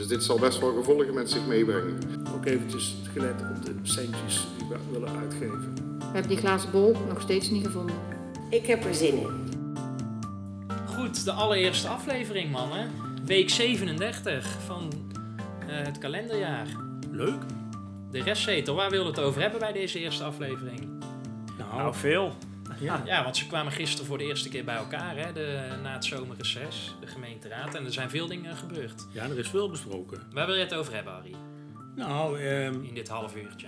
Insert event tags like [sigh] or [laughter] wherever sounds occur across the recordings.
Dus dit zal best wel gevolgen met zich meebrengen. Ook eventjes gelet op de centjes die we willen uitgeven. We hebben die glazen bol nog steeds niet gevonden. Ik heb er zin in. Goed, de allereerste aflevering, mannen. Week 37 van eh, het kalenderjaar. Leuk. De restzetel, waar willen we het over hebben bij deze eerste aflevering? Nou, Nou, veel. Ja. Ja, want ze kwamen gisteren voor de eerste keer bij elkaar, hè, de, na het zomerreces, de gemeenteraad. En er zijn veel dingen gebeurd. ja, er is veel besproken. Waar wil je het over hebben, Harry? Nou, ehm In dit half uurtje.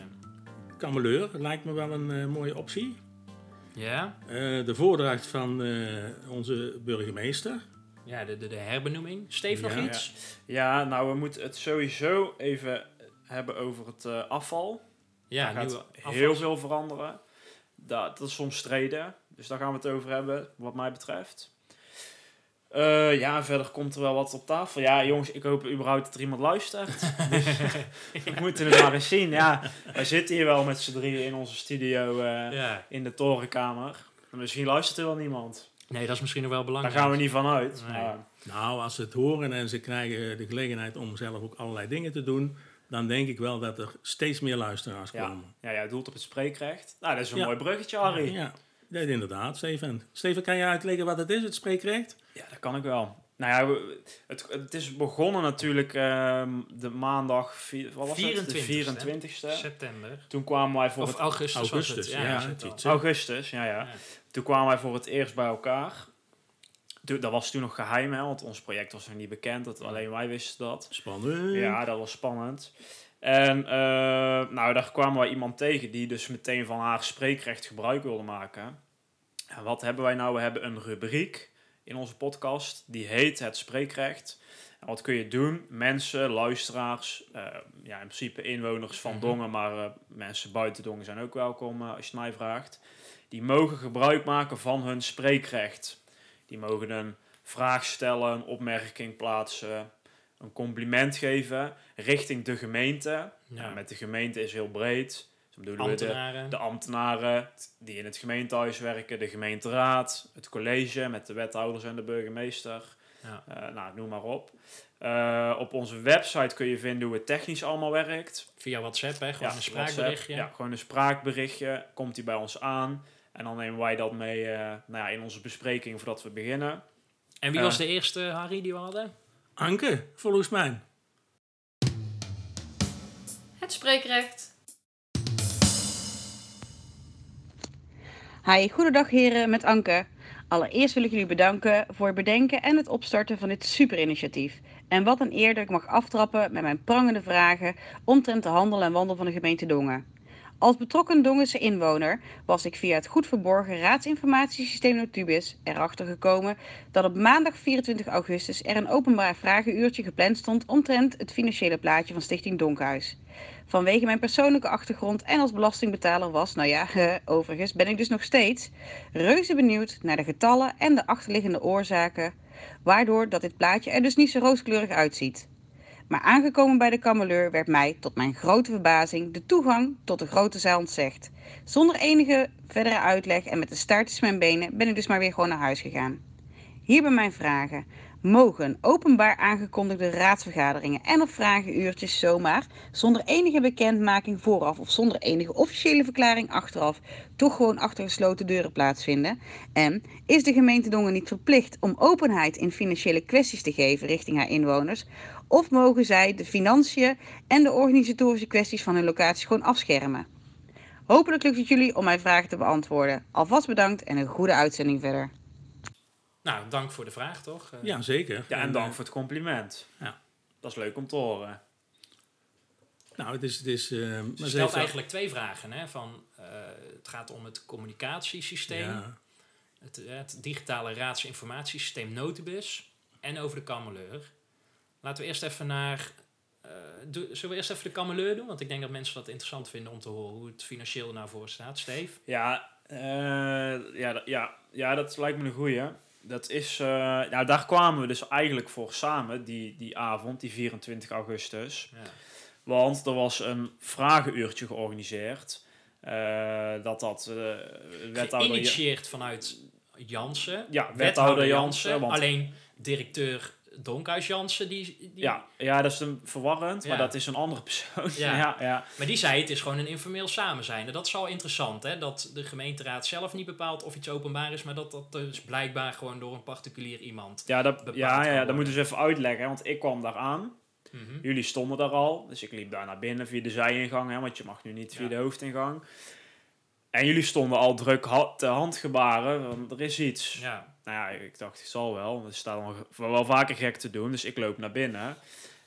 kameleur lijkt me wel een eh, mooie optie. Ja? Eh, de voordracht van eh, onze burgemeester. Ja, de, de, de herbenoeming. Steve, nog Ja. iets? Ja, nou, we moeten het sowieso even hebben over het afval. Ja, Daar gaat heel veel veranderen. Dat, dat is soms streden. Dus daar gaan we het over hebben, wat mij betreft. Eh, ja, verder komt er wel wat op tafel. Ja, jongens, ik hoop überhaupt dat er iemand luistert. dus [laughs] [laughs] we moeten het maar eens zien. Ja, wij zitten hier wel met z'n drieën in onze studio eh, Ja. in de torenkamer. En Misschien luistert er wel niemand. Nee, dat is misschien nog wel Daar belangrijk. gaan we niet van uit. Nee. Maar, Nou, als ze het horen en ze krijgen de gelegenheid om zelf ook allerlei dingen te doen, dan denk ik wel dat er steeds meer luisteraars Ja. komen. ja, jij doelt op het spreekrecht. Nou, dat is een Ja. mooi bruggetje, Harry. Ja, ja, inderdaad, Steven. Steven, kan je uitleggen wat het is, het spreekrecht? Ja, dat kan ik wel. Nou ja, het, het is begonnen natuurlijk ehm, de maandag, vier- wat was het? De 24e, 24e. September. Toen kwamen wij voor Of het augustus, was Augustus, het. ja, augustus, ja, ja. Ja. Toen kwamen wij voor het eerst bij elkaar. Dat was toen nog geheim, hè, want ons project was nog niet bekend. Dat alleen wij wisten dat. Spannend. Ja, dat was spannend. En eh, nou, daar kwamen wij iemand tegen die dus meteen van haar spreekrecht gebruik wilde maken. En wat hebben wij nou? We hebben een rubriek in onze podcast die heet Het Spreekrecht. En wat kun je doen? Mensen, luisteraars, eh, ja, in principe inwoners van Mhm. Dongen, maar eh, mensen buiten Dongen zijn ook welkom als je het mij vraagt. Die mogen gebruik maken van hun spreekrecht. Die mogen een vraag stellen, een opmerking plaatsen, een compliment geven richting de gemeente. Ja. Nou, met de gemeente is heel breed. Dus we de, Ambtenaren. de ambtenaren die in het gemeentehuis werken, de gemeenteraad, het college met de wethouders en de burgemeester. Ja. Eh, nou, noem maar op. Eh, op onze website kun je vinden hoe het technisch allemaal werkt. Via WhatsApp, hè? Gewoon Ja, een spraakberichtje. WhatsApp. Ja, gewoon een spraakberichtje. Komt die bij ons aan. En dan nemen wij dat mee eh, nou ja, in onze bespreking voordat we beginnen. En wie Eh. was de eerste, Harry, die we hadden? Anke, volgens mij. Het spreekrecht. Hi, goedendag heren, met Anke. Allereerst wil ik jullie bedanken voor het bedenken en het opstarten van dit superinitiatief. En wat een eer dat ik mag aftrappen met mijn prangende vragen omtrent de handel en wandel van de gemeente Dongen. Als betrokken Dongense inwoner was ik via het goed verborgen raadsinformatiesysteem Notubis erachter gekomen dat op maandag 24 augustus er een openbaar vragenuurtje gepland stond omtrent het financiële plaatje van Stichting Donkhuis. Vanwege mijn persoonlijke achtergrond en als belastingbetaler was, nou ja, overigens ben ik dus nog steeds reuze benieuwd naar de getallen en de achterliggende oorzaken, waardoor dat dit plaatje er dus niet zo rooskleurig uitziet. Maar aangekomen bij de kameleur werd mij, tot mijn grote verbazing, de toegang tot de grote zaal ontzegd. Zonder enige verdere uitleg en met de staart tussen mijn benen ben ik dus maar weer gewoon naar huis gegaan. Hierbij mijn vragen. Mogen openbaar aangekondigde raadsvergaderingen en of vragenuurtjes zomaar, zonder enige bekendmaking vooraf of zonder enige officiële verklaring achteraf, toch gewoon achter gesloten deuren plaatsvinden? En is de gemeente Dongen niet verplicht om openheid in financiële kwesties te geven richting haar inwoners? Of mogen zij de financiën en de organisatorische kwesties van hun locatie gewoon afschermen? Hopelijk lukt het jullie om mijn vragen te beantwoorden. Alvast bedankt en een goede uitzending verder. Nou, dank voor de vraag, toch? Eh, Ja, zeker. Ja, en eh, dank voor het compliment. ja. Dat is leuk om te horen. Nou, het is... Het is eh, maar Ze stelt eigenlijk twee vragen. Hè? Van, eh, het gaat om het communicatiesysteem, Ja, het, eh, het digitale raadsinformatiesysteem Notibus en over de kameleur. Laten we eerst even naar doe- zullen we eerst even de kameleur doen? Want ik denk dat mensen dat interessant vinden om te horen hoe het financieel er nou voor staat. Steve? Ja, eh, ja, dat- ja, ja, dat lijkt me een goeie. Dat is, eh, nou, daar kwamen we dus eigenlijk voor samen, die, die avond, die 24 augustus. Ja. Want er was een vragenuurtje georganiseerd. dat dat wethouder... Geïnitieerd vanuit Jansen. Ja, wethouder Jansen. Jansen. Want, Alleen directeur Donkhuis Jansen, die, die, ja, ja, dat is een verwarrend, maar dat is een andere persoon. Ja. [laughs] ja, ja. maar die zei het is gewoon een informeel samen zijn. En dat is al interessant, hè? dat de gemeenteraad zelf niet bepaalt of iets openbaar is, maar dat dat dus blijkbaar gewoon door een particulier iemand. Ja, dat, ja, ja, dat worden. moeten dus even uitleggen. Want ik kwam daar aan. Mhm. Jullie stonden daar al. Dus ik liep daar naar binnen via de zijingang. Hè, want je mag nu niet via de hoofdingang. En jullie stonden al druk te handgebaren. Want er is iets. Ja, Nou ja, ik dacht, ik zal wel. Er staat al ge- wel vaker gek te doen. Dus ik loop naar binnen.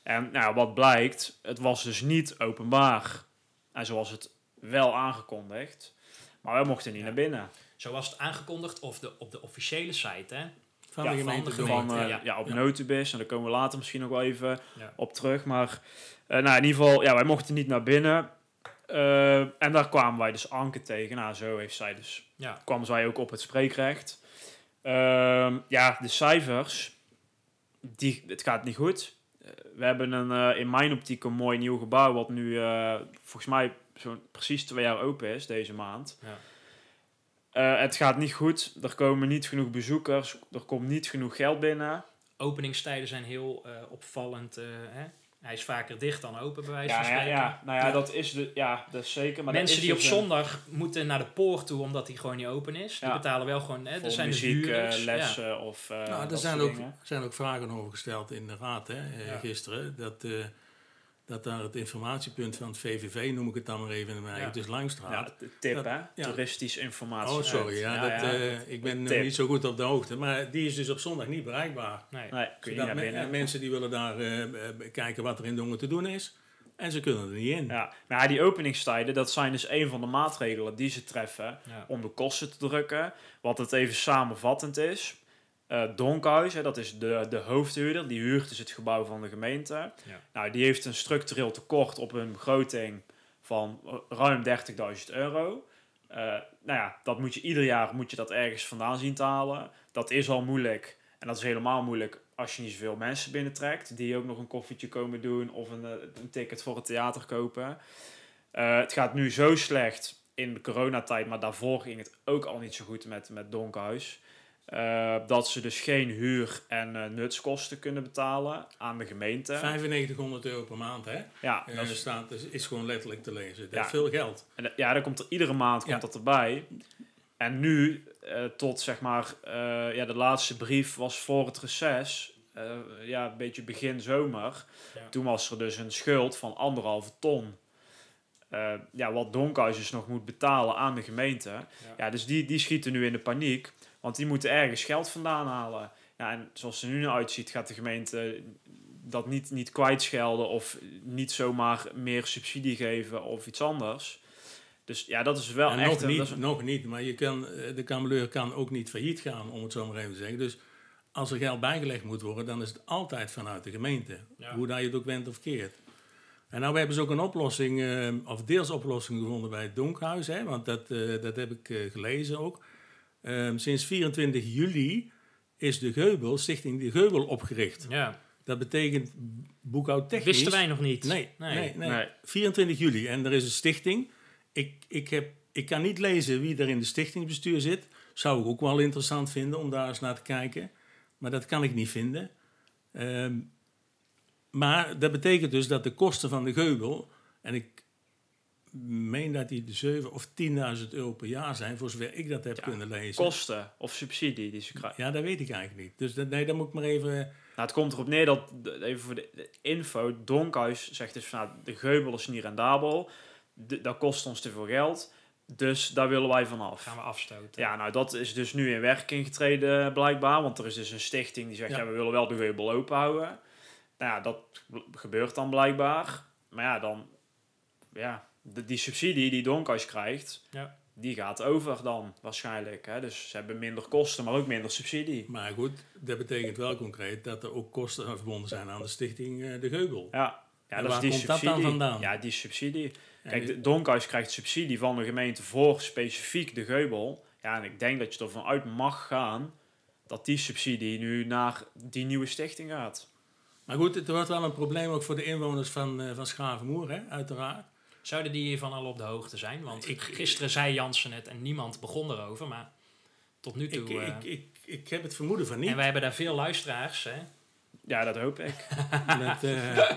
En nou, wat blijkt, het was dus niet openbaar. En zoals het wel aangekondigd. Maar we mochten niet Ja. naar binnen. zo was het aangekondigd of de, op de officiële site. Hè? Van Ja, de van gemeente. de Dongen. gemeente. Van, ja. ja. op Ja. Notubis. En daar komen we later misschien nog wel even Ja. op terug. Maar eh, nou, in ieder geval, ja, wij mochten niet naar binnen. Eh, en daar kwamen wij dus Anke tegen. Nou, zo heeft zij dus, Ja. kwam zij ook op het spreekrecht. Ehm, ja, de cijfers, die, het gaat niet goed. Eh, we hebben een, eh, in mijn optiek een mooi nieuw gebouw, wat nu eh, volgens mij zo'n precies twee jaar open is deze maand. Ja. Het gaat niet goed. Er komen niet genoeg bezoekers. Er komt niet genoeg geld binnen. Openingstijden zijn heel opvallend. hè? Hij is vaker dicht dan open, bij wijze Ja, van ja, spreken. ja, nou ja, dat is de, ja, dat is zeker. Maar Mensen is die op dus een- zondag moeten naar de poort toe omdat die gewoon niet open is. Die Ja. betalen wel gewoon. Hè, er zijn dus muziek, eh, huurders. lessen Ja. of eh Nou, er zijn ook, dingen. zijn ook vragen over gesteld in de raad hè, eh, Ja. gisteren. Dat, eh, dat daar het informatiepunt van het VVV, noem ik het dan maar even in mijn eigen, Ja. het is Langstraat. Ja, tip, Dat- hè? ja. Toeristisch informatie. oh, sorry, ja, dat, eh, ik ben nog niet zo goed op de hoogte. Maar die is dus op zondag niet bereikbaar. Nee. Nee, kun je niet Zodat naar me- binnen. eh, mensen die willen daar eh, kijken wat er in Dongen te doen is. En ze kunnen er niet in. Ja, maar ja, die openingstijden, dat zijn dus een van de maatregelen die ze treffen Ja. om de kosten te drukken. Wat het even samenvattend is. Eh Donkhuis, hè, dat is de, de hoofdhuurder, die huurt dus het gebouw van de gemeente. Ja. Nou, die heeft een structureel tekort op hun begroting van eh, ruim 30.000 euro. Eh, nou ja, dat moet je ieder jaar moet je dat ergens vandaan zien te halen. Dat is al moeilijk. En dat is helemaal moeilijk als je niet zoveel mensen binnentrekt. Die ook nog een koffietje komen doen of een, een ticket voor het theater kopen. Het gaat nu zo slecht in de coronatijd, maar daarvoor ging het ook al niet zo goed met, met Donkhuis. Eh, dat ze dus geen huur en eh, nutskosten kunnen betalen aan de gemeente. 9500 euro per maand, hè? Ja, Eh, dat is, staat, is, is gewoon letterlijk te lezen. Dat Ja. is veel geld. en, ja, dan komt er iedere maand komt Ja. dat erbij. En nu, tot zeg maar, ja, de laatste brief was voor het reces. ja, een beetje begin zomer. Ja. Toen was er dus een schuld van anderhalve ton. Ja, wat Donkhuis dus nog moet betalen aan de gemeente. Ja, dus die, die schieten nu in de paniek. Want die moeten ergens geld vandaan halen. Ja, en zoals het er nu naar uitziet, gaat de gemeente dat niet, niet kwijtschelden of niet zomaar meer subsidie geven of iets anders. Dus ja, dat is wel en echt... nog een- niet, een- nog niet, maar je kan, eh, de kameleur kan ook niet failliet gaan, om het zo maar even te zeggen. Dus als er geld bijgelegd moet worden, dan is het altijd vanuit de gemeente. Ja. Hoe dat je het ook wendt of keert. En nou hebben ze ook een oplossing, eh, of deels oplossing gevonden bij het Donkhuis. Hè, want dat, eh, dat heb ik gelezen ook. Ehm, sinds 24 juli is de Geubel, Stichting De Geubel opgericht. Ja. Dat betekent boekhoudtechnisch... Wisten wij nog niet. Nee, nee. nee, Nee. 24 juli. En er is een stichting. Ik, ik, heb, ik kan niet lezen wie er in de stichtingsbestuur zit. Zou ik ook wel interessant vinden om daar eens naar te kijken. Maar dat kan ik niet vinden. Ehm, maar dat betekent dus dat de kosten van de geubel... En ik meen dat die de 7 of 10.000 euro per jaar zijn... voor zover ik dat heb kunnen lezen. kosten of subsidie die ze krijgen. Ja, dat weet ik eigenlijk niet. Dus dat, nee, dan moet ik maar even... Nou, het komt erop neer dat, even voor de, de info, Donkhuis zegt dus van, nou, de geubel is niet rendabel, de, dat kost ons te veel geld, dus daar willen wij vanaf. Gaan we afstoten. Ja, nou dat is dus nu in werking getreden blijkbaar, want er is dus een stichting die zegt, ja, Ja. we willen wel de geubel open houden. Nou ja, dat gebeurt dan blijkbaar. Maar ja, dan, ja, de, die subsidie die Donkhuis krijgt, Ja. die gaat over dan waarschijnlijk. Hè? Dus ze hebben minder kosten, maar ook minder subsidie. Maar goed, dat betekent wel concreet dat er ook kosten verbonden zijn aan de stichting eh, De Geubel. Ja, Ja, En dat is waar die komt dat subsidie. dan vandaan? Ja, die subsidie. Kijk, de Donkhuis krijgt subsidie van de gemeente voor specifiek de geubel. Ja, en ik denk dat je ervan uit mag gaan dat die subsidie nu naar die nieuwe stichting gaat. Maar goed, het wordt wel een probleem ook voor de inwoners van, eh van Schavenmoer, hè, uiteraard. Zouden die hiervan al op de hoogte zijn? Want Ik- gisteren zei Jansen het en niemand begon erover, maar tot nu toe... Ik, eh, ik, ik, ik heb het vermoeden van niet. en wij hebben daar veel luisteraars, hè? Ja, dat hoop ik. [laughs] Dat, eh,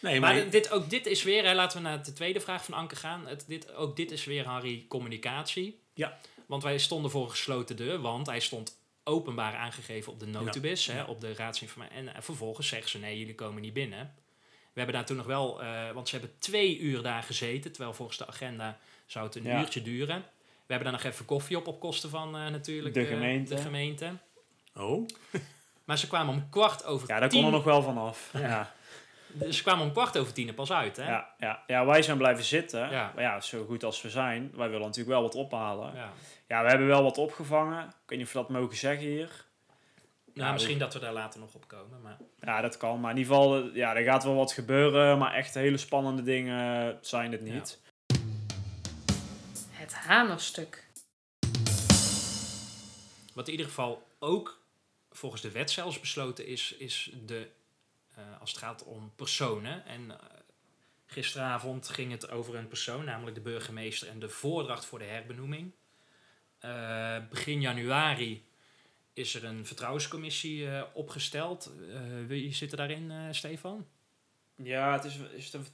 nee, maar, Maar dit, ook dit is weer, hè, laten we naar de tweede vraag van Anke gaan. Het, dit, ook dit is weer, Harry, communicatie. Ja. Want wij stonden voor een gesloten deur, want hij stond openbaar aangegeven op de notubis, hè, Ja. op de raadsinformatie. En eh, vervolgens zeggen ze, nee, jullie komen niet binnen. We hebben daar toen nog wel, eh, want ze hebben twee uur daar gezeten, terwijl volgens de agenda zou het een Ja. uurtje duren. We hebben daar nog even koffie op, op kosten van eh, natuurlijk De eh, gemeente. de gemeente. oh, [laughs] Maar ze kwamen om kwart over Ja, daar tien. kon er nog wel van af. [laughs] Ja. Ze kwamen om kwart over tien er pas uit, hè? Ja, ja, ja, wij zijn blijven zitten. Ja. Maar ja, zo goed als we zijn, wij willen natuurlijk wel wat ophalen. Ja. Ja, we hebben wel wat opgevangen. Ik weet niet of we dat mogen zeggen hier. Nou, Nou, misschien dat we daar later nog op komen, maar... Ja, dat kan. Maar in ieder geval, eh, ja, er gaat wel wat gebeuren. Maar echt hele spannende dingen zijn het niet. Het hamerstuk. Wat in ieder geval ook volgens de wet zelfs besloten is, is de, eh, als het gaat om personen. En eh, gisteravond ging het over een persoon, namelijk de burgemeester en de voordracht voor de herbenoeming. Eh, begin januari is er een vertrouwenscommissie eh, opgesteld. Eh, wie zit er daarin, eh, Stefan? Ja, het is, is, het een,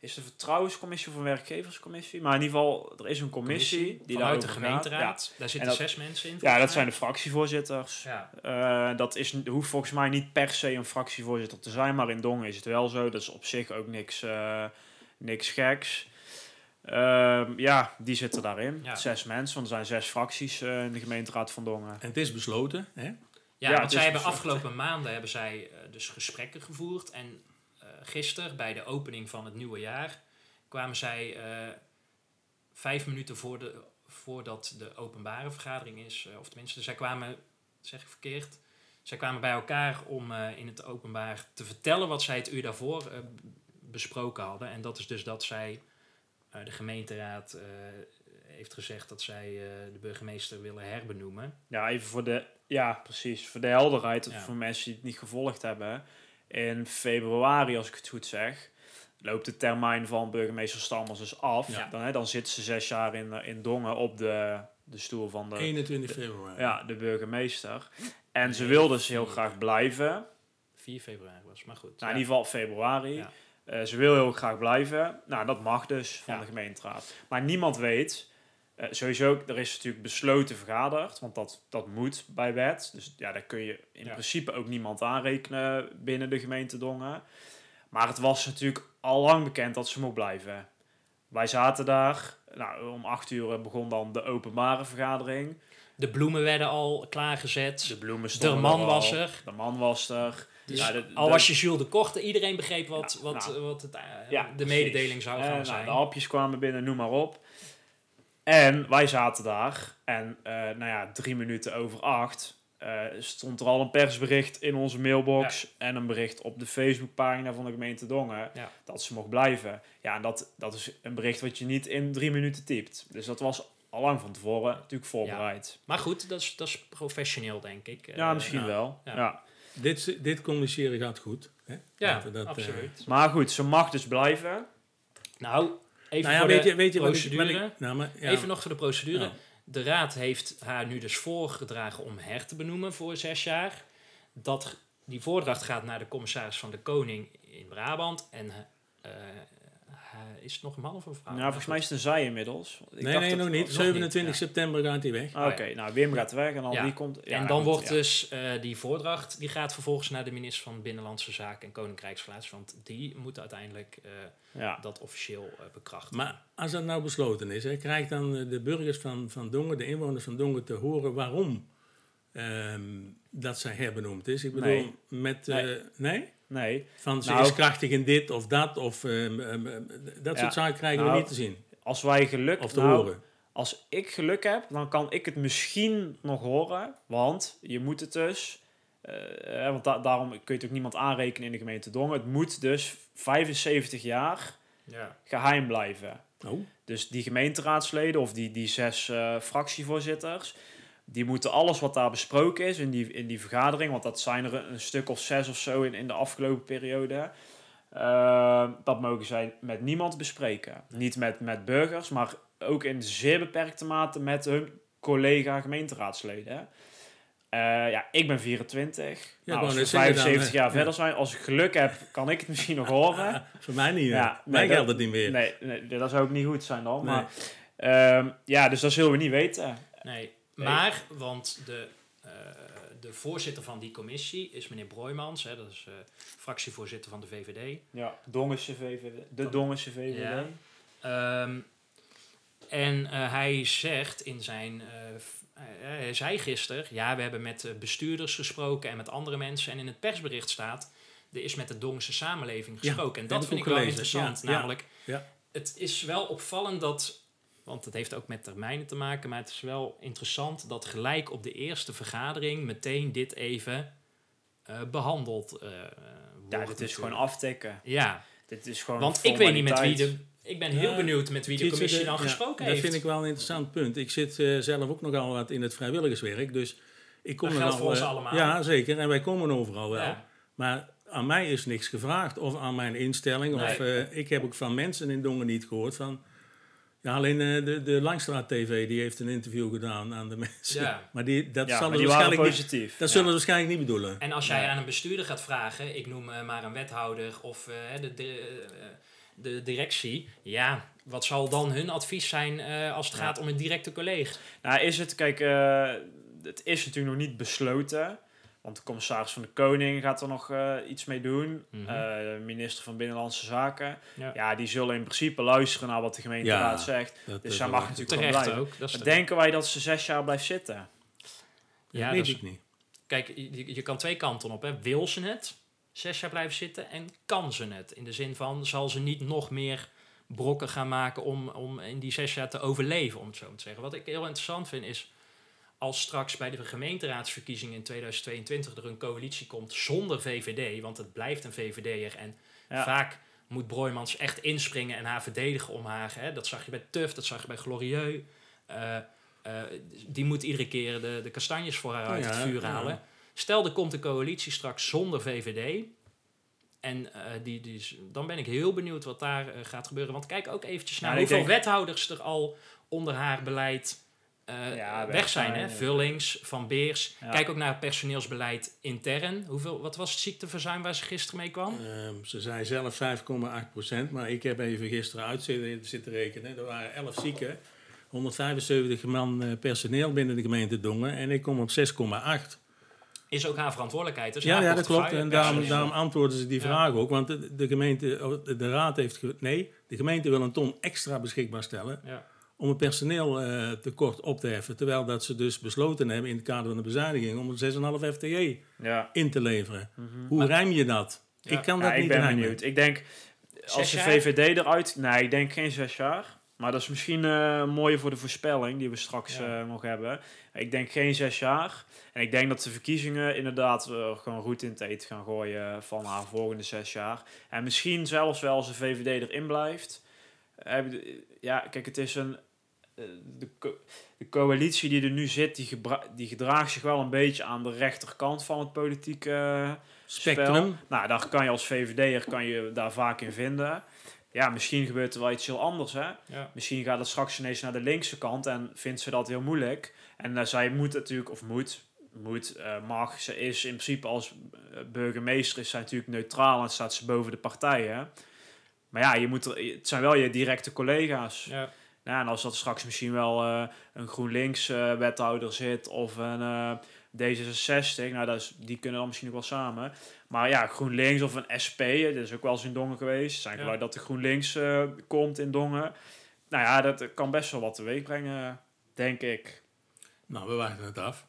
is een vertrouwenscommissie of een werkgeverscommissie? Maar in ieder geval, er is een commissie, die vanuit de gemeenteraad. Daar zitten dat- zes mensen in. Ja, dat zijn de fractievoorzitters. Ja. Dat is, hoeft volgens mij niet per se een fractievoorzitter te zijn, maar in Dongen is het wel zo. Dat is op zich ook niks, eh, niks geks. Ehm, ja, die zitten daarin. Ja. Zes mensen, want er zijn zes fracties eh, in de gemeenteraad van Dongen. en het is besloten, hè? Ja, Ja, want zij hebben besloten. afgelopen maanden hebben zij eh, dus gesprekken gevoerd. En eh gisteren, bij de opening van het nieuwe jaar, kwamen zij eh, vijf minuten voor de, voordat de openbare vergadering is, of tenminste, zij kwamen, zeg ik verkeerd, zij kwamen bij elkaar om eh, in het openbaar te vertellen wat zij het uur daarvoor besproken hadden. En dat is dus dat zij, de gemeenteraad eh, heeft gezegd dat zij eh, de burgemeester willen herbenoemen. Ja, even voor de, ja, precies, voor de helderheid, Ja. voor mensen die het niet gevolgd hebben. In februari, als ik het goed zeg, loopt de termijn van burgemeester Stammers dus af. Ja. Dan, hè, dan zitten ze zes jaar in, eh, in Dongen op de, de stoel van de, 21 februari. ja, de burgemeester. En ze wil dus heel graag blijven. 4 februari was, maar goed. Nou, Ja. in ieder geval februari. Ja. Eh, ze wil heel graag blijven. Nou, dat mag dus van Ja. de gemeenteraad. Maar niemand weet. eh, sowieso, er is natuurlijk besloten vergaderd. Want dat, dat moet bij wet. Dus ja, daar kun je in Ja. principe ook niemand aanrekenen binnen de gemeente Dongen. Maar het was natuurlijk al lang bekend dat ze mocht blijven. Wij zaten daar. Nou, om acht uur begon dan de openbare vergadering. De bloemen werden al klaargezet. De bloemen De stonden man was al. er. De man was er. Dus Ja, al was je Jules de Korte, iedereen begreep wat, Ja, wat, nou. wat het, eh, Ja, de precies. mededeling zou Eh, gaan nou, zijn. de hapjes kwamen binnen, noem maar op. En wij zaten daar. En eh, nou ja, drie minuten over acht stond er al een persbericht in onze mailbox. En een bericht op de Facebookpagina van de gemeente Dongen. Dat ze mocht blijven. Ja, en dat, dat is een bericht wat je niet in drie minuten typt. Dus dat was al lang van tevoren natuurlijk voorbereid. Maar goed, dat is, dat is professioneel, denk ik. Ja, misschien ja. wel. ja. Dit, dit communiceren gaat goed. Hè? Ja, dat, eh, absoluut. Maar goed, ze mag dus blijven. Nou, even nou ja, voor weet de je, weet je wat ik- procedure. ik, nou, maar, ja, Even nog voor de procedure. Ja. De raad heeft haar nu dus voorgedragen om her te benoemen voor zes jaar. Dat, die voordracht gaat naar de commissaris van de Koning in Brabant. En eh, is het nog een man of een vrouw? nou, volgens mij is het een zij inmiddels. Ik Nee, dacht nee, nog niet. nog 27 niet, ja. september gaat hij weg. Ah, Oké, nou Wim gaat weg en dan Ja. wie komt... ja, en dan goed, wordt ja. dus eh, die voordracht, die gaat vervolgens naar de minister van Binnenlandse Zaken en Koninkrijksrelaties. Want die moet uiteindelijk eh, Ja. dat officieel eh, bekrachtigen. Maar als dat nou besloten is, hè, krijgt dan de burgers van, van Dongen, de inwoners van Dongen, te horen waarom ehm, dat zij herbenoemd is? Ik bedoel, Nee. met... eh, Nee. nee. Nee, Van ze Nou- is krachtig in dit of dat, of ehm, ehm, dat Ja. soort zaken krijgen we Nou, niet te zien als wij geluk... of te nou, horen. Als ik geluk heb, dan kan ik het misschien nog horen. Want je moet het dus eh, want da- daarom kun je het ook niemand aanrekenen in de gemeente Dongen. Het moet dus 75 jaar Ja. geheim blijven. Oh, Dus die gemeenteraadsleden of die, die zes eh, fractievoorzitters, die moeten alles wat daar besproken is in die, in die vergadering, want dat zijn er een, stuk of zes of zo in, in de afgelopen periode, eh, dat mogen zij met niemand bespreken. Niet met, met burgers, maar ook in zeer beperkte mate met hun collega gemeenteraadsleden. Eh, ja, ik ben 24. Ja, nou, als we net zeggen, 75 dan, jaar eh, verder zijn, als ik geluk heb, kan ik het misschien nog horen. [laughs] Voor mij niet. Ja, mij geldt het niet meer. Nee, nee, dat zou ook niet goed zijn dan. Nee. Maar, ehm, ja, dus dat zullen we niet weten. Nee, maar, want de, eh, de voorzitter van die commissie is meneer Broijmans, hè, dat is eh, fractievoorzitter van de VVD. Ja, Dongense VVD. De Dongense VVD. Ja. Ehm, en eh, hij zegt in zijn. hij zei gisteren. Ja, we hebben met bestuurders gesproken en met andere mensen. En in het persbericht staat. Er is met de Dongse samenleving Ja, gesproken. en heb dat vind ik wel gelezen. interessant. Ja, ja, namelijk, ja. het is wel opvallend dat. Want het heeft ook met termijnen te maken. Maar het is wel interessant dat gelijk op de eerste vergadering. meteen dit even eh, behandeld eh Ja, wordt. dit is gewoon aftikken. Ja, Dit is gewoon want ik weet niet met wie de. Ik ben heel Ja, benieuwd met wie de commissie de- dan ja, gesproken dat heeft. vind ik wel een interessant punt. Ik zit eh, zelf ook nogal wat in het vrijwilligerswerk, dus ik kom Dat er geldt al, voor ons allemaal. Ja, zeker. En wij komen overal wel. Ja. Maar aan mij is niks gevraagd, of aan mijn instelling. Of, Nee. eh, ik heb ook van mensen in Dongen niet gehoord van... Ja, alleen eh, de, de Langstraat TV die heeft een interview gedaan aan de mensen. Ja. [laughs] Maar die, dat, Ja, die waren waarschijnlijk niet, positief. dat Ja. zullen ze waarschijnlijk niet bedoelen. En als jij aan een bestuurder gaat vragen, ik noem eh, maar een wethouder of eh, de, de, de directie, ja, wat zal dan hun advies zijn eh, als het Ja. gaat om een directe collega? Nou, is het, kijk, eh, het is natuurlijk nog niet besloten. Want de commissaris van de Koning gaat er nog eh, iets mee doen. Mhm. Eh, minister van Binnenlandse Zaken. Ja. Ja. die zullen in principe luisteren naar wat de gemeenteraad Ja, zegt. Dat, Dus eh, zij mag natuurlijk gewoon Terecht blijven. ook. Maar denken wij dat ze zes jaar blijft zitten? Dat Ja, weet dat is- ik niet. Kijk, je, je kan twee kanten op. Hè. Wil ze het zes jaar blijven zitten en kan ze het? In de zin van, zal ze niet nog meer brokken gaan maken om, om in die zes jaar te overleven, om het zo te zeggen. Wat ik heel interessant vind is, als straks bij de gemeenteraadsverkiezingen in 2022 er een coalitie komt zonder VVD, want het blijft een VVD'er en Ja. vaak moet Broijmans echt inspringen en haar verdedigen om haar. Hè. Dat zag je bij Tuf, dat zag je bij Glorieux. Eh, eh, die moet iedere keer de, de kastanjes voor haar uit Ja, het vuur ja. halen. Stel, er komt een coalitie straks zonder VVD. En eh, die, die, dan ben ik heel benieuwd wat daar gaat gebeuren. Want kijk ook eventjes naar Ja, ik hoeveel denk- wethouders er al onder haar beleid eh, Ja, weg zijn. Hè? Vullings, Van Beers. Ja. Kijk ook naar het personeelsbeleid intern. Hoeveel, wat was het ziekteverzuim waar ze gisteren mee kwam? Ehm, ze zei zelf 5,8 procent, maar ik heb even gisteren uit zitten, zitten rekenen. Er waren 11 zieken, 175 man eh, personeel binnen de gemeente Dongen en ik kom op 6,8. Is ook haar verantwoordelijkheid. Dus ja, haar ja, dat klopt. En daarom, daarom antwoorden ze die Ja. vraag ook. Want de, de gemeente, oh, de, de raad heeft... ge- Nee, de gemeente wil een ton extra beschikbaar stellen... Ja. Om het personeel eh, tekort op te heffen. Terwijl dat ze dus besloten hebben in het kader van de bezuiniging... om een 6,5 FTE Ja. in te leveren. Mhm. Hoe Maar- rijm je dat? Ja. Ik kan Ja, dat ik niet ben rijmen. benieuwd. Ik denk, als de? VVD eruit... Nee, ik denk geen zes jaar. Maar dat is misschien eh mooier voor de voorspelling die we straks Ja. eh, nog hebben. Ik denk geen zes jaar. En ik denk dat de verkiezingen inderdaad gewoon goed in het eten gaan gooien van haar volgende zes jaar. En misschien zelfs wel als de VVD erin blijft. Ja, kijk, het is een... eh, De, co- de coalitie die er nu zit, die, die gedraagt zich wel een beetje aan de rechterkant van het politieke eh, Spectrum. spel. Nou, daar kan je als VVD'er kan je daar vaak in vinden. Ja, misschien gebeurt er wel iets heel anders, hè. Ja. Misschien gaat het straks ineens naar de linkse kant en vindt ze dat heel moeilijk. En eh, zij moet natuurlijk, of moet, moet, mag, ze is in principe als burgemeester is zij natuurlijk neutraal en staat ze boven de partijen. Maar ja, je moet er, het zijn wel je directe collega's. Ja. Nou, en als dat straks misschien wel eh, een GroenLinks-wethouder zit of een eh, D66, nou, dat is, die kunnen dan misschien ook wel samen. Maar ja, GroenLinks of een SP, eh, dat is ook wel eens in Dongen geweest. Het zijn Ja. geluid dat de GroenLinks eh, komt in Dongen. Nou ja, dat kan best wel wat teweeg brengen, denk ik. Nou, we wachten het af.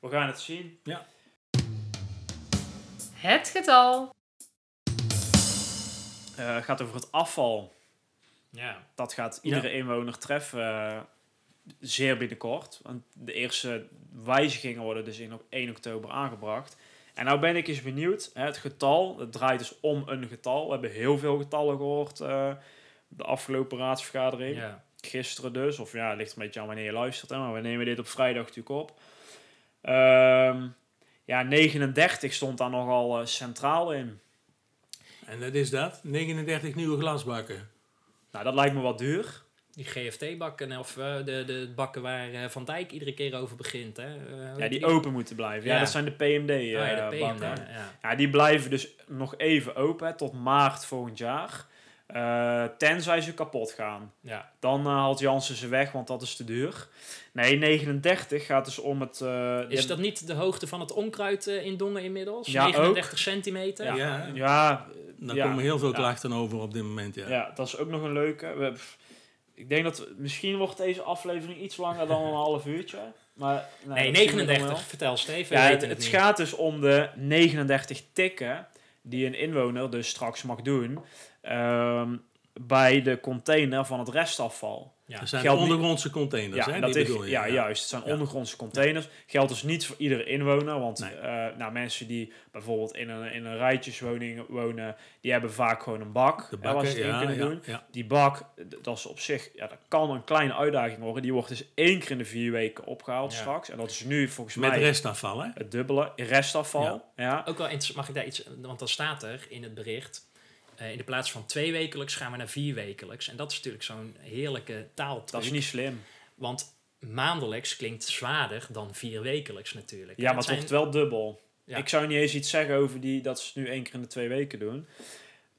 We gaan het zien. Het getal. Eh, het gaat over het afval. Ja. Dat gaat iedere inwoner treffen eh, zeer binnenkort. Want de eerste wijzigingen worden dus in op 1 oktober aangebracht. En nou ben ik eens benieuwd, hè, het getal, het draait dus om een getal. We hebben heel veel getallen gehoord eh, de afgelopen raadsvergadering. Ja. Gisteren dus, of ja, het ligt een beetje aan wanneer je luistert, hè, maar we nemen dit op vrijdag natuurlijk op. Ehm, ja, 39 stond daar nogal eh, centraal in. En dat is dat. 39 nieuwe glasbakken. Nou, dat lijkt me wat duur. Die GFT-bakken, of eh, de, de bakken waar eh, Van Dijk iedere keer over begint. Hè? Eh, Ja, die open moeten blijven. Ja, Ja. dat zijn de PMD Oh ja, ja. Ja, die blijven dus nog even open hè, tot maart volgend jaar. Eh, tenzij ze kapot gaan. Ja. Dan eh, haalt Jansen ze weg, want dat is te duur. Nee, 39 gaat dus om het... eh, Is dat niet de hoogte van het onkruid eh, in Dongen inmiddels? Ja, 39 centimeter? Ja. Ja, Ja, daar ja, komen heel veel ja. klachten over op dit moment. Ja. ja. dat is ook nog een leuke. We, pff, ik denk dat... Misschien wordt deze aflevering iets langer dan een [laughs] half uurtje. Maar, Nee, dat zien we dan 39. wel. Vertel Steven. Ja, het, het niet. gaat dus om de 39 tikken die een inwoner dus straks mag doen ehm, bij de container van het restafval. Ja. Dat zijn Geldt ondergrondse containers, Ja, hè? dat die is, bedoel je, ja, juist. Het zijn Ja. ondergrondse containers. Geldt dus niet voor iedere inwoner. Want Nee. eh, nou, mensen die bijvoorbeeld in een, in een rijtjeswoning wonen, die hebben vaak gewoon een bak hè, waar bakken, ze het in ja, kunnen ja, doen. ja. Die bak, dat is op zich, ja, dat kan een kleine uitdaging worden. Die wordt dus één keer in de vier weken opgehaald Ja. straks. En dat is nu volgens Met mij restafval, hè? het dubbele restafval. Ja. Ja. Ook wel interessant, mag ik daar iets, want dan staat er in het bericht, eh, in de plaats van twee wekelijks gaan we naar vier wekelijks. En dat is natuurlijk zo'n heerlijke taaltruc. Dat is niet slim. Want maandelijks klinkt zwaarder dan vier wekelijks natuurlijk. Ja, maar het het wordt wel dubbel. Ja. Ik zou niet eens iets zeggen over die, dat ze het nu één keer in de twee weken doen.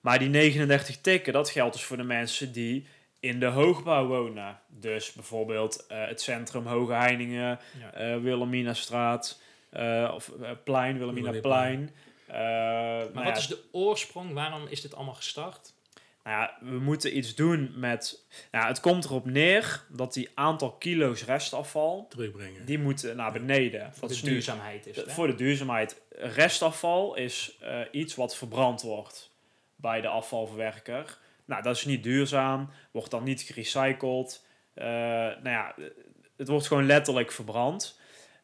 Maar die 39 tikken, dat geldt dus voor de mensen die in de hoogbouw wonen. Dus bijvoorbeeld eh, het centrum Hoge Heiningen, Ja. eh Wilhelminastraat, eh, of plein, Wilhelminaplein. Eh Maar nou wat ja, is de oorsprong? Waarom is dit allemaal gestart? nou ja, we moeten iets doen met... Nou, het komt erop neer dat die aantal kilo's restafval, Terugbrengen. die moeten naar beneden. Voor de duurzaamheid is het, voor de duurzaamheid. Restafval is eh, iets wat verbrand wordt bij de afvalverwerker. Nou, dat is niet duurzaam, wordt dan niet gerecycled. Eh, nou ja, het wordt gewoon letterlijk verbrand.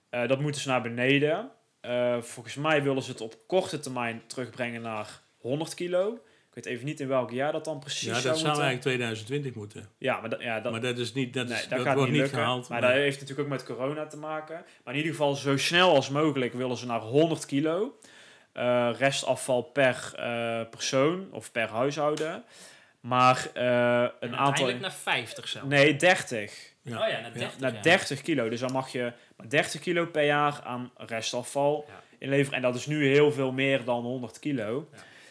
Eh, dat moeten ze naar beneden. Eh, volgens mij willen ze het op korte termijn terugbrengen naar 100 kilo. Ik weet even niet in welk jaar dat dan precies Ja, dat zou moeten. eigenlijk 2020 moeten. Ja, maar, dat, ja, dat, maar dat is niet, dat, nee, is, dat, dat, gaat wordt niet lukken. gehaald. Maar maar- dat heeft natuurlijk ook met corona te maken. Maar in ieder geval zo snel als mogelijk willen ze naar 100 kilo. eh, restafval per eh, persoon of per huishouden. Maar eh, een En aantal... uiteindelijk naar 50 zelfs. Nee, 30. Ja. Oh ja, naar 30. Naar ja. 30 kilo. Dus dan mag je maar 30 kilo per jaar aan restafval inleveren. En dat is nu heel veel meer dan 100 kilo.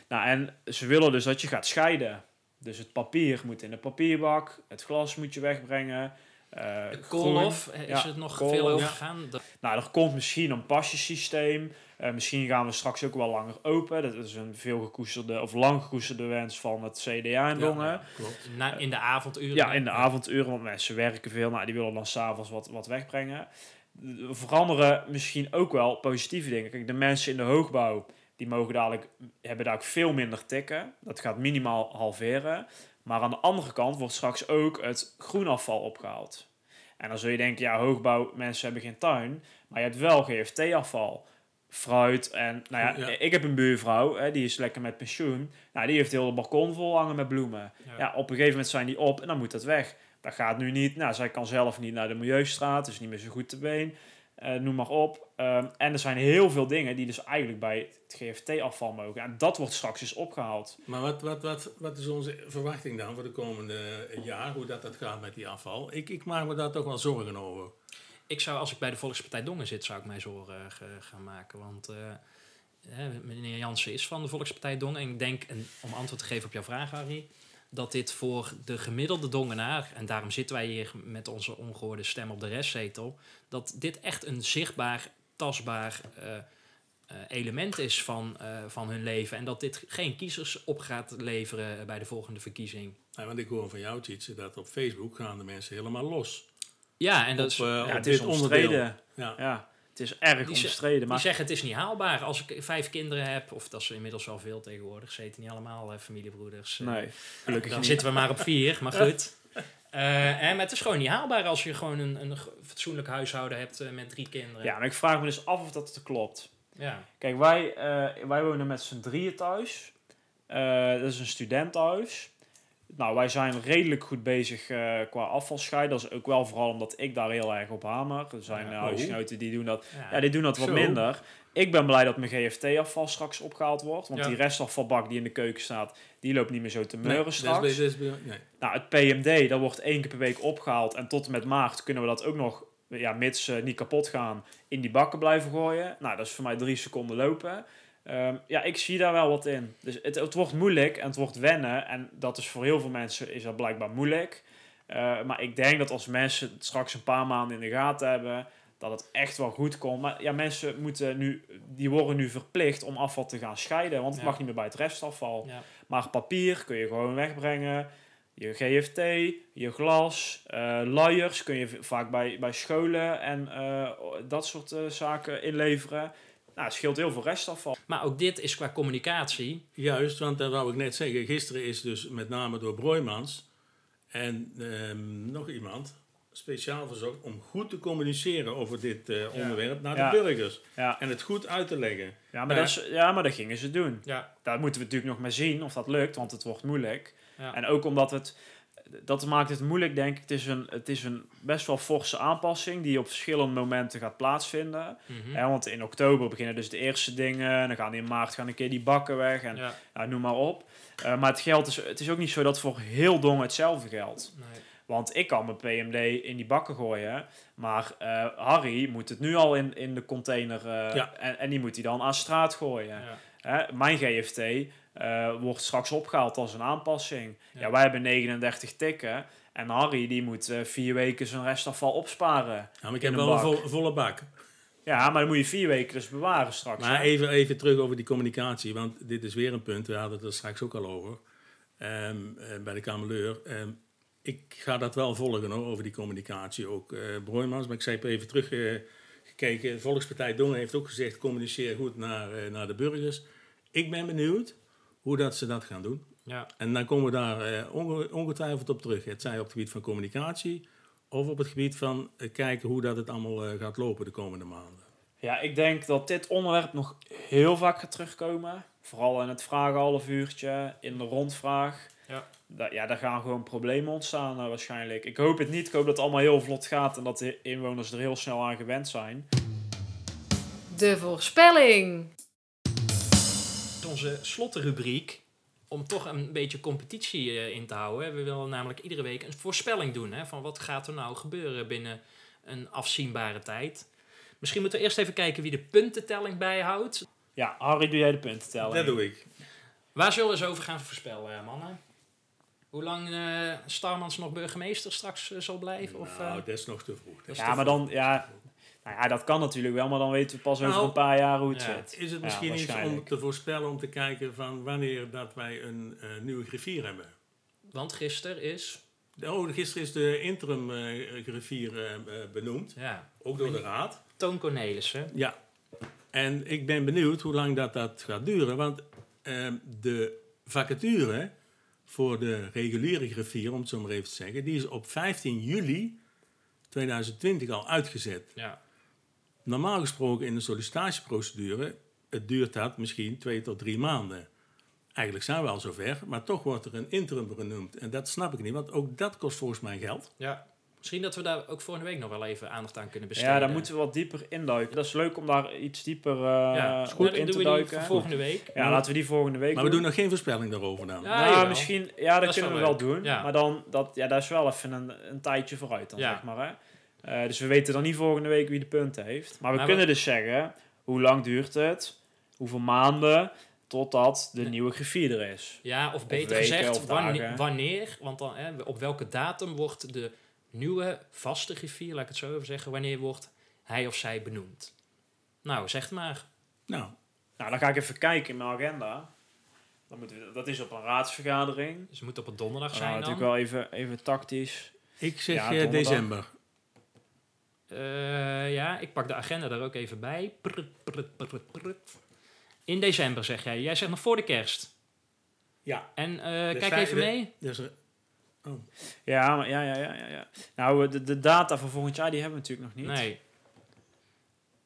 Nou, en ze willen dus dat je gaat scheiden. Dus het papier moet in de papierbak. Het glas moet je wegbrengen. eh, De koolhof, eh, is het nog veel over gegaan? Nou, er komt misschien een pasjesysteem. Eh, misschien gaan we straks ook wel langer open. Dat is een veel gekoesterde of lang gekoesterde wens van het CDA in Dongen. Ja, klopt. na, in de avonduren. Ja, in de avonduren, want mensen werken veel. Nou, die willen dan s'avonds wat, wat wegbrengen. We veranderen misschien ook wel positieve dingen. Kijk, de mensen in de hoogbouw, die mogen dadelijk, hebben daar ook veel minder tikken. Dat gaat minimaal halveren. Maar aan de andere kant wordt straks ook het groenafval opgehaald. En dan zul je denken, ja, hoogbouw, mensen hebben geen tuin. Maar je hebt wel GFT-afval. Fruit en, nou ja, Ja. ik heb een buurvrouw, hè, die is lekker met pensioen. Nou, die heeft heel het balkon vol hangen met bloemen. Ja. Ja, op een gegeven moment zijn die op en dan moet dat weg. Dat gaat nu niet. Nou, zij kan zelf niet naar de Milieustraat, is niet meer zo goed te been. Eh, noem maar op. Ehm, en er zijn heel veel dingen die dus eigenlijk bij het GFT-afval mogen. En dat wordt straks eens opgehaald. Maar wat, wat, wat, wat is onze verwachting dan voor de komende jaar? Hoe dat, dat gaat met die afval? Ik, ik maak me daar toch wel zorgen over. Ik zou, als ik bij de Volkspartij Dongen zit, zou ik mij zorgen eh, gaan maken. Want eh, meneer Jansen is van de Volkspartij Dongen. En ik denk, en om antwoord te geven op jouw vraag, Harry, dat dit voor de gemiddelde Dongenaar, en daarom zitten wij hier met onze ongehoorde stem op de restzetel, dat dit echt een zichtbaar, tastbaar eh, element is van, van hun leven. En dat dit geen kiezers op gaat leveren bij de volgende verkiezing. Ja, want ik hoor van jou, Tjitse, dat op Facebook gaan de mensen helemaal los. Ja, en dat is, op, eh, Ja, het is omstreden. Ja. Ja, het is erg Die ze- omstreden. Die Maar zeggen het is niet haalbaar. Als ik vijf kinderen heb, of dat is inmiddels wel veel tegenwoordig, ze heten niet allemaal eh, familiebroeders. eh, nee, gelukkig dan niet. zitten we maar op vier, maar [laughs] goed. Eh, en, maar het is gewoon niet haalbaar als je gewoon een, een fatsoenlijk huishouden hebt met drie kinderen. Ja, maar ik vraag me dus af of dat klopt. Ja. Kijk, wij, wij wonen met z'n drieën thuis. Dat is een studentenhuis. Nou, wij zijn redelijk goed bezig eh, qua afvalscheiden. Dat is ook wel vooral omdat ik daar heel erg op hamer. Er zijn Ja, eh, oh. huisgenoten die doen dat, Ja. ja, die doen dat wat Zo. minder. Ik ben blij dat mijn GFT-afval straks opgehaald wordt. Want Ja. die restafvalbak die in de keuken staat, die loopt niet meer zo te meuren straks. is nee. Nou, het PMD, dat wordt één keer per week opgehaald. En tot en met maart kunnen we dat ook nog, ja, mits ze niet kapot gaan, in die bakken blijven gooien. Nou, dat is voor mij drie seconden lopen. Ehm, ja, ik zie daar wel wat in. Dus het, het wordt moeilijk en het wordt wennen. En dat is voor heel veel mensen is dat blijkbaar moeilijk. Eh, maar ik denk dat als mensen het straks een paar maanden in de gaten hebben, dat het echt wel goed komt. Maar ja, mensen moeten nu, die worden nu verplicht om afval te gaan scheiden. Want het Ja. mag niet meer bij het restafval. Ja. Maar papier kun je gewoon wegbrengen. Je GFT, je glas, eh luiers kun je vaak bij, bij scholen en eh, dat soort zaken inleveren. Nou, het scheelt heel veel restafval. Maar ook dit is qua communicatie. Juist, want dat wou ik net zeggen. Gisteren is dus met name door Broijmans en ehm, nog iemand speciaal verzocht om goed te communiceren over dit eh, onderwerp naar Ja. de burgers. Ja, En het goed uit te leggen. ja, maar, Ja. Dat is, ja maar dat gingen ze doen. Ja. Daar moeten we natuurlijk nog maar zien of dat lukt, want het wordt moeilijk. Ja. En ook omdat het, dat maakt het moeilijk denk ik. Het is, een, het is een best wel forse aanpassing die op verschillende momenten gaat plaatsvinden. Hè, want in oktober beginnen dus de eerste dingen. En dan gaan in maart gaan een keer die bakken weg. En Ja. nou, noem maar op. Eh, maar het, geld is, het is ook niet zo dat voor heel Dongen hetzelfde geldt. Nee. Want ik kan mijn PMD in die bakken gooien. Maar eh, Harry moet het nu al in, in de container. eh, Ja. en, en die moet hij dan aan straat gooien. Ja. Hè, mijn GFT eh, wordt straks opgehaald als een aanpassing. Ja. Ja. wij hebben 39 tikken. En Harry die moet eh, vier weken zijn restafval opsparen. Ja, maar ik heb wel een volle bak. Ja, maar dan moet je vier weken dus bewaren straks. Maar hè? even, even terug over die communicatie, want dit is weer een punt, we hadden het er straks ook al over, ehm, eh, bij de Kameleur. Ehm, ik ga dat wel volgen hoor, over die communicatie, ook Broijmans, maar ik zei even terug eh, gekeken, Volkspartij Dongen heeft ook gezegd, communiceer goed naar, naar de burgers. Ik ben benieuwd hoe dat ze dat gaan doen. Ja. En dan komen we daar eh, onge- ongetwijfeld op terug. Het zij op het gebied van communicatie of op het gebied van eh, kijken hoe dat het allemaal eh, gaat lopen de komende maanden. Ja, ik denk dat dit onderwerp nog heel vaak gaat terugkomen. Vooral in het vragenhalf uurtje, in de rondvraag. Ja. Da ja, daar gaan gewoon problemen ontstaan waarschijnlijk. Ik hoop het niet. Ik hoop dat het allemaal heel vlot gaat en dat de inwoners er heel snel aan gewend zijn. De voorspelling. Onze slotrubriek. Om toch een beetje competitie eh, in te houden. We willen namelijk iedere week een voorspelling doen. Hè, van wat gaat er nou gebeuren binnen een afzienbare tijd. Misschien moeten we eerst even kijken wie de puntentelling bijhoudt. Ja, Harry, doe jij de punten tellen? Dat doe ik. Waar zullen we eens over gaan voorspellen, eh, mannen? Hoe lang eh Starmans nog burgemeester straks zal blijven? Of, nou, eh, dat is nog te vroeg. Ja, te maar dan, ja, nou ja, dat kan natuurlijk wel, maar dan weten we pas over Nou, een paar jaar hoe het ja. zit. Is het Ja, misschien iets om te voorspellen om te kijken van wanneer dat wij een eh, nieuwe griffier hebben? want gisteren is... Oh, gisteren is de interim eh, griffier eh, eh, benoemd, Ja, ook door de raad. Toon Cornelissen. Ja, en ik ben benieuwd hoe lang dat, dat gaat duren, want ehm, de vacature voor de reguliere griffier, om het zo maar even te zeggen, die is op 15 juli 2020 al uitgezet. Ja. Normaal gesproken in de sollicitatieprocedure, het duurt dat misschien twee tot drie maanden. Eigenlijk zijn we al zover, maar toch wordt er een interim genoemd. En dat snap ik niet, want ook dat kost volgens mij geld. ja. Misschien dat we daar ook volgende week nog wel even aandacht aan kunnen besteden. Ja, daar moeten we wat dieper induiken. Dat is leuk om daar iets dieper eh ja, is op goed. in te doen we die duiken. volgende week. Ja, laten we die volgende week Maar we doen nog geen voorspelling daarover dan. Ja, nou, misschien, ja, dat, kunnen we wel doen. Ja. Maar dan, dat, ja, dat is wel even een, een tijdje vooruit dan, Ja. zeg maar. Hè? Eh, dus we weten dan niet volgende week wie de punten heeft. Maar we Maar kunnen we- dus zeggen, hoe lang duurt het? Hoeveel maanden? Totdat de Nee. nieuwe griffier er is. Ja, of beter weken gezegd, of wanneer, wanneer, want dan, hè, op welke datum wordt de nieuwe vaste griffier, laat ik het zo even zeggen, wanneer wordt hij of zij benoemd? Nou, zeg het maar. Nou, Nou, dan ga ik even kijken in mijn agenda. Dan moeten we, dat is op een raadsvergadering. Dus het moet op een donderdag Dan zijn dan. natuurlijk wel even, even tactisch. ik zeg Ja, eh, donderdag. december. Eh, ja, ik pak de agenda er ook even bij. Prut, prut, prut, prut. In december zeg jij. Jij zegt nog voor de kerst. Ja. En eh, Dus kijk vijf- even mee. Dus, eh, Ja, maar, ja, ja, ja, ja, ja. Nou, eh, de, de data voor volgend jaar die hebben we natuurlijk nog niet. Nee.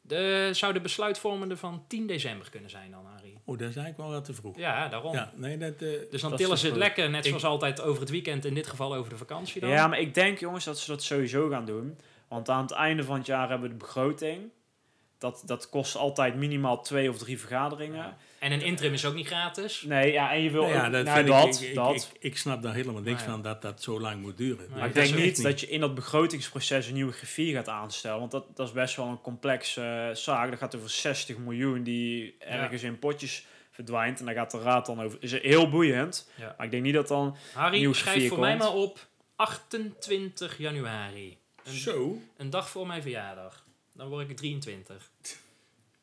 De, zou de besluitvormende van 10 december kunnen zijn dan, Harry? Oh, dat is eigenlijk wel wat te vroeg. Ja, daarom. Ja, nee, dat, eh, Dus dan dat tillen ze het lekker, net Ik- zoals altijd over het weekend, in dit geval over de vakantie dan. Ja, maar ik denk jongens dat ze dat sowieso gaan doen. Want aan het einde van het jaar hebben we de begroting. Dat, dat kost altijd minimaal twee of drie vergaderingen. En een interim is ook niet gratis. Nee, ja, en je wil Nou ja, dat nou, vind dat, ik, ik, dat. Ik, ik, ik snap daar helemaal niks Nou ja. van dat dat zo lang moet duren. Maar maar ik denk niet dat je in dat begrotingsproces een nieuwe griffier gaat aanstellen. Want dat, dat is best wel een complexe eh, zaak. Dat gaat over 60 miljoen die ergens in potjes verdwijnt. En daar gaat de raad dan over. Is heel boeiend. Ja. Maar ik denk niet dat dan... Harry, schrijf voor mij maar op 28 januari. Een, Zo. een dag voor mijn verjaardag. Dan word ik 23.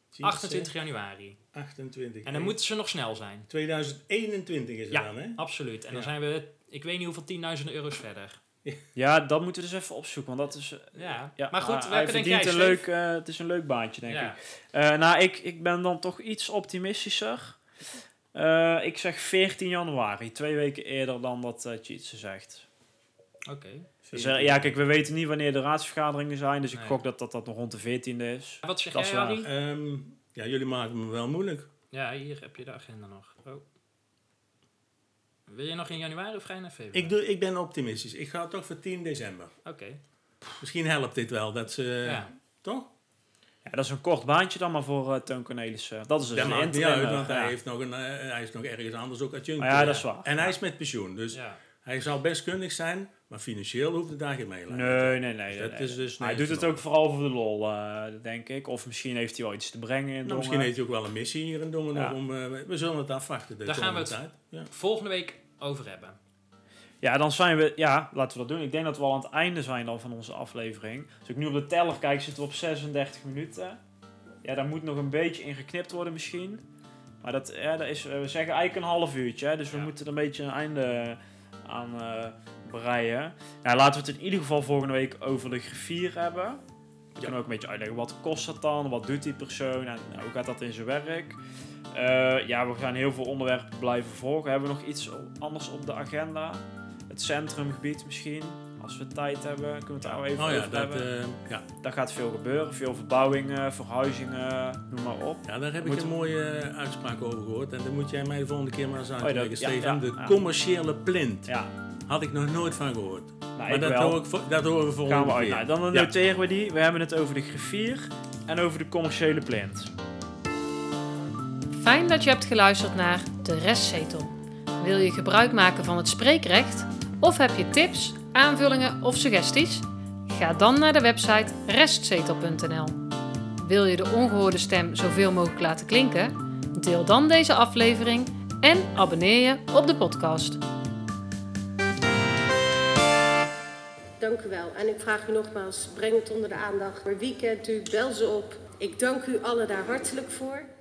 Zie je, 28 januari. 28. En dan moeten ze nog snel zijn. 2021 is het Ja, dan, hè? absoluut. En dan zijn we, ik weet niet hoeveel 10.000 euro's verder. Ja, dat moeten we dus even opzoeken. Want dat is... eh, Ja, Ja, maar goed, welke denk jij, een leuk, eh, Het is een leuk baantje, denk Ja. ik. Eh, nou, ik, ik ben dan toch iets optimistischer. Eh, ik zeg 14 januari, twee weken eerder dan dat uh, Tjitse zegt. Oké. Dus, eh, ja, kijk, we weten niet wanneer de raadsvergaderingen zijn, dus ik Nee. gok dat, dat dat nog rond de 14e is. Wat zeg Dat is jij, waar. Ehm, ja, jullie maken me wel moeilijk. Ja, hier heb je de agenda nog. Oh. Wil je nog in januari of ga je naar februari? Ik, doe, ik ben optimistisch. Ik ga toch voor 10 december. Oké. Misschien helpt dit wel. Dat ze, Ja. Toch? Ja, dat is een kort baantje dan maar voor eh Toon Cornelissen. Dat is dus dat een maakt niet interim, uit, eh, want ja. hij, heeft nog een, eh, hij is nog ergens anders ook adjunct. Ah ja, eh, dat is waar. En hij is met pensioen. Dus Ja. Hij zou best kundig zijn, maar financieel hoeft het daar geen meeleiden. Nee, nee, nee. Dus nee, dat nee. is dus hij doet het ook vooral voor de lol, eh, denk ik. Of misschien heeft hij wel iets te brengen in Nou, misschien heeft hij ook wel een missie hier in Dongen. Ja. Om, eh, we zullen het afwachten. De Daar gaan we het- tijd. Ja. Volgende week over hebben. Ja, dan zijn we... Ja, laten we dat doen. Ik denk dat we al aan het einde zijn dan van onze aflevering. Als ik nu op de teller kijk, zitten we op 36 minuten. Ja, daar moet nog een beetje in geknipt worden misschien. Maar dat, ja, dat is, we zeggen eigenlijk een half uurtje. Hè, dus we Ja. moeten er een beetje een einde aan eh breien. Nou, laten we het in ieder geval volgende week over de griffier hebben. We kunnen ook een beetje uitleggen, wat kost dat dan? Wat doet die persoon? En hoe gaat dat in zijn werk? Eh, ja, we gaan heel veel onderwerpen blijven volgen. Hebben we nog iets anders op de agenda? Het centrumgebied misschien? Als we tijd hebben, kunnen we het daar wel even Oh ja, over dat, hebben. eh, ja. Daar gaat veel gebeuren. Veel verbouwingen, verhuizingen, noem maar op. ja, daar heb Moet- ik een mooie eh, uitspraak over gehoord. En dan moet jij mij de volgende keer maar eens uitleggen, Oh, dat- ja, Steven. ja, de ja. commerciële plint. Ja, Had ik nog nooit van gehoord. nou, maar ik dat, wel. hoor ik, dat horen we volgende gaan we uit. Nou, dan Ja. noteren we die. We hebben het over de griffier en over de commerciële plint. Fijn dat je hebt geluisterd naar De Restzetel. Wil je gebruik maken van het spreekrecht? Of heb je tips, aanvullingen of suggesties? Ga dan naar de website restzetel.nl. Wil je de ongehoorde stem zoveel mogelijk laten klinken? Deel dan deze aflevering en abonneer je op de podcast. Dank u wel. En ik vraag u nogmaals, breng het onder de aandacht. Voor wie kent u, bel ze op. Ik dank u allen daar hartelijk voor.